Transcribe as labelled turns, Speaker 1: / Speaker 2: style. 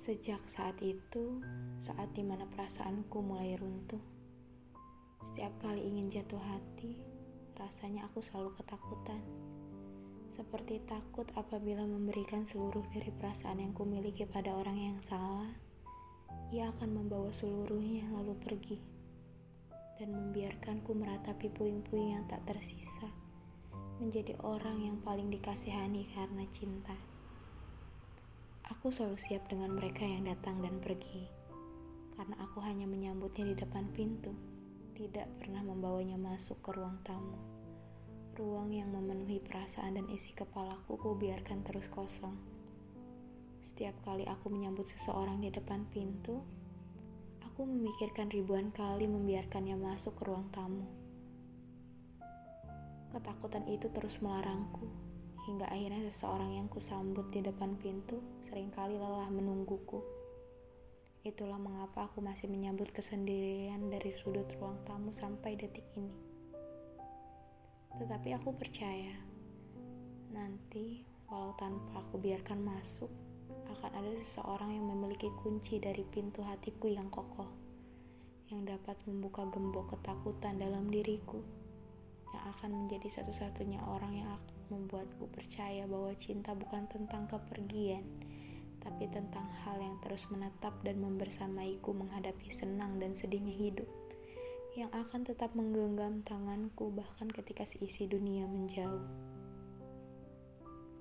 Speaker 1: Sejak saat itu, saat di mana perasaanku mulai runtuh, setiap kali ingin jatuh hati, rasanya aku selalu ketakutan. Seperti takut apabila memberikan seluruh dari perasaan yang kumiliki pada orang yang salah, ia akan membawa seluruhnya lalu pergi dan membiarkanku meratapi puing-puing yang tak tersisa, menjadi orang yang paling dikasihani karena cinta. Aku selalu siap dengan mereka yang datang dan pergi, karena aku hanya menyambutnya di depan pintu, tidak pernah membawanya masuk ke ruang tamu. Ruang yang memenuhi perasaan dan isi kepalaku ku biarkan terus kosong. Setiap kali aku menyambut seseorang di depan pintu, aku memikirkan ribuan kali membiarkannya masuk ke ruang tamu. Ketakutan itu terus melarangku, hingga akhirnya seseorang yang kusambut di depan pintu sering kali lelah menungguku. Itulah mengapa aku masih menyambut kesendirian dari sudut ruang tamu sampai detik ini. Tetapi aku percaya, nanti walau tanpa aku biarkan masuk, akan ada seseorang yang memiliki kunci dari pintu hatiku yang kokoh, yang dapat membuka gembok ketakutan dalam diriku yang akan menjadi satu-satunya orang yang membuatku percaya bahwa cinta bukan tentang kepergian, tapi tentang hal yang terus menetap dan membersamaiku menghadapi senang dan sedihnya hidup, yang akan tetap menggenggam tanganku bahkan ketika seisi dunia menjauh.